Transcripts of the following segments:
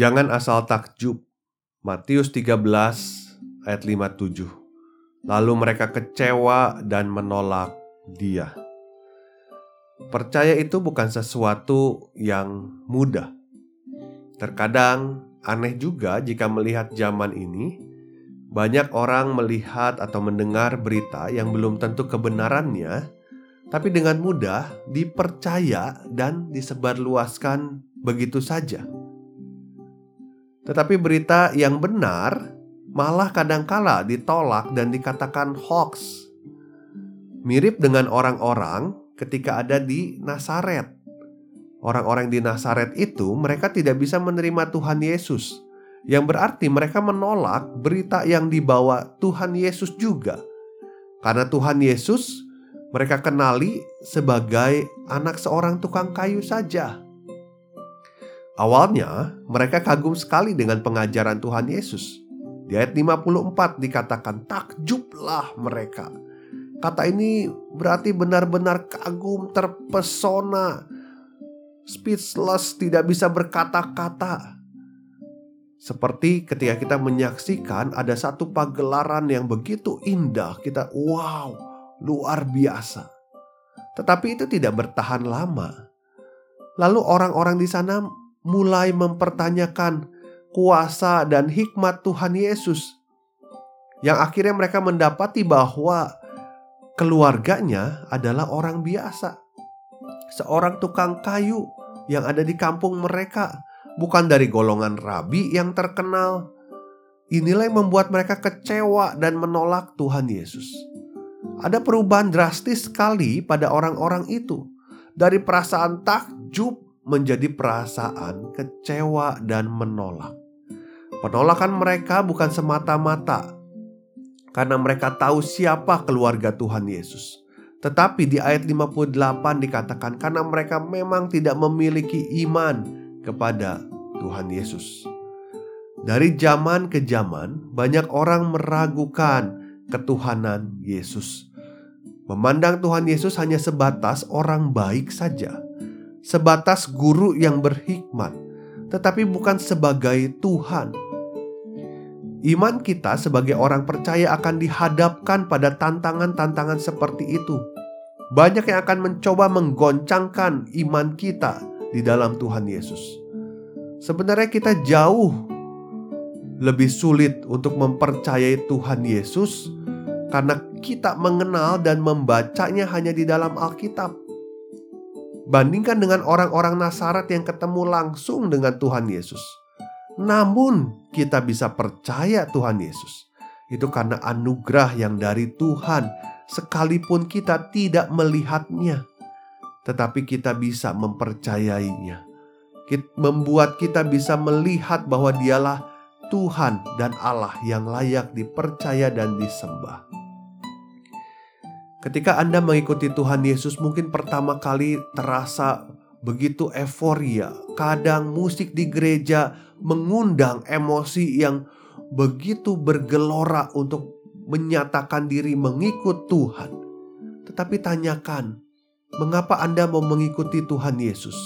Jangan asal takjub. Matius 13 ayat 57. Lalu mereka kecewa dan menolak dia. Percaya itu bukan sesuatu yang mudah. Terkadang aneh juga jika melihat zaman ini banyak orang melihat atau mendengar berita yang belum tentu kebenarannya, tapi dengan mudah dipercaya dan disebarluaskan begitu saja. Tetapi berita yang benar malah kadangkala ditolak dan dikatakan hoax. Mirip dengan orang-orang ketika ada di Nazaret. Orang-orang di Nazaret itu mereka tidak bisa menerima Tuhan Yesus, yang berarti mereka menolak berita yang dibawa Tuhan Yesus juga. Karena Tuhan Yesus mereka kenali sebagai anak seorang tukang kayu saja. Awalnya, mereka kagum sekali dengan pengajaran Tuhan Yesus. Di ayat 54 dikatakan, takjublah mereka. Kata ini berarti benar-benar kagum, terpesona, speechless, tidak bisa berkata-kata. Seperti ketika kita menyaksikan ada satu pagelaran yang begitu indah, kita wow, luar biasa. Tetapi itu tidak bertahan lama. Lalu orang-orang di sana mulai mempertanyakan kuasa dan hikmat Tuhan Yesus. Yang akhirnya mereka mendapati bahwa keluarganya adalah orang biasa. Seorang tukang kayu yang ada di kampung mereka, bukan dari golongan rabi yang terkenal. Inilah yang membuat mereka kecewa dan menolak Tuhan Yesus. Ada perubahan drastis sekali pada orang-orang itu. Dari perasaan takjub menjadi perasaan kecewa dan menolak. Penolakan mereka bukan semata-mata karena mereka tahu siapa keluarga Tuhan Yesus. Tetapi di ayat 58 dikatakan karena mereka memang tidak memiliki iman kepada Tuhan Yesus. Dari zaman ke zaman, banyak orang meragukan ketuhanan Yesus. Memandang Tuhan Yesus hanya sebatas orang baik saja sebatas guru yang berhikmat, tetapi bukan sebagai Tuhan. Iman kita sebagai orang percaya akan dihadapkan pada tantangan-tantangan seperti itu. Banyak yang akan mencoba menggoncangkan iman kita di dalam Tuhan Yesus. Sebenarnya kita jauh lebih sulit untuk mempercayai Tuhan Yesus karena kita mengenal dan membacanya hanya di dalam Alkitab. Bandingkan dengan orang-orang Nasaret yang ketemu langsung dengan Tuhan Yesus. Namun, kita bisa percaya Tuhan Yesus. Itu karena anugerah yang dari Tuhan, sekalipun kita tidak melihatnya, tetapi kita bisa mempercayainya. Membuat kita bisa melihat bahwa Dialah Tuhan dan Allah yang layak dipercaya dan disembah. Ketika Anda mengikuti Tuhan Yesus, mungkin pertama kali terasa begitu euforia. Kadang musik di gereja mengundang emosi yang begitu bergelora untuk menyatakan diri mengikut Tuhan. Tetapi tanyakan, mengapa Anda mau mengikuti Tuhan Yesus?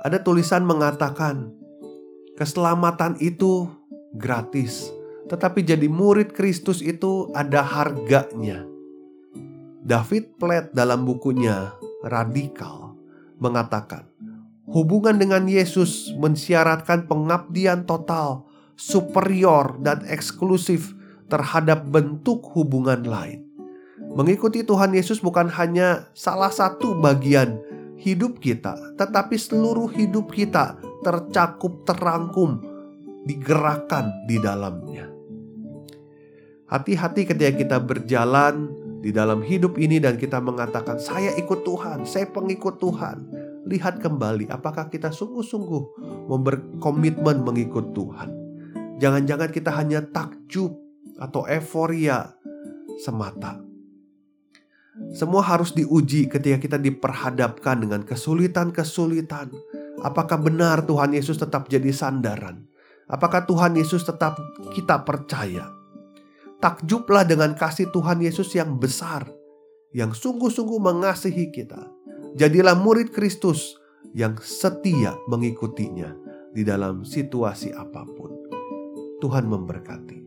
Ada tulisan mengatakan, keselamatan itu gratis tetapi jadi murid Kristus itu ada harganya. David Platt dalam bukunya Radikal mengatakan, hubungan dengan Yesus mensyaratkan pengabdian total, superior dan eksklusif terhadap bentuk hubungan lain. Mengikuti Tuhan Yesus bukan hanya salah satu bagian hidup kita, tetapi seluruh hidup kita tercakup terangkum digerakkan di dalamnya. Hati-hati ketika kita berjalan di dalam hidup ini dan kita mengatakan saya ikut Tuhan, saya pengikut Tuhan. Lihat kembali apakah kita sungguh-sungguh berkomitmen mengikut Tuhan. Jangan-jangan kita hanya takjub atau euforia semata. Semua harus diuji ketika kita diperhadapkan dengan kesulitan-kesulitan. Apakah benar Tuhan Yesus tetap jadi sandaran? Apakah Tuhan Yesus tetap kita percaya? Takjublah dengan kasih Tuhan Yesus yang besar, yang sungguh-sungguh mengasihi kita. Jadilah murid Kristus yang setia mengikutinya di dalam situasi apa pun. Tuhan memberkati.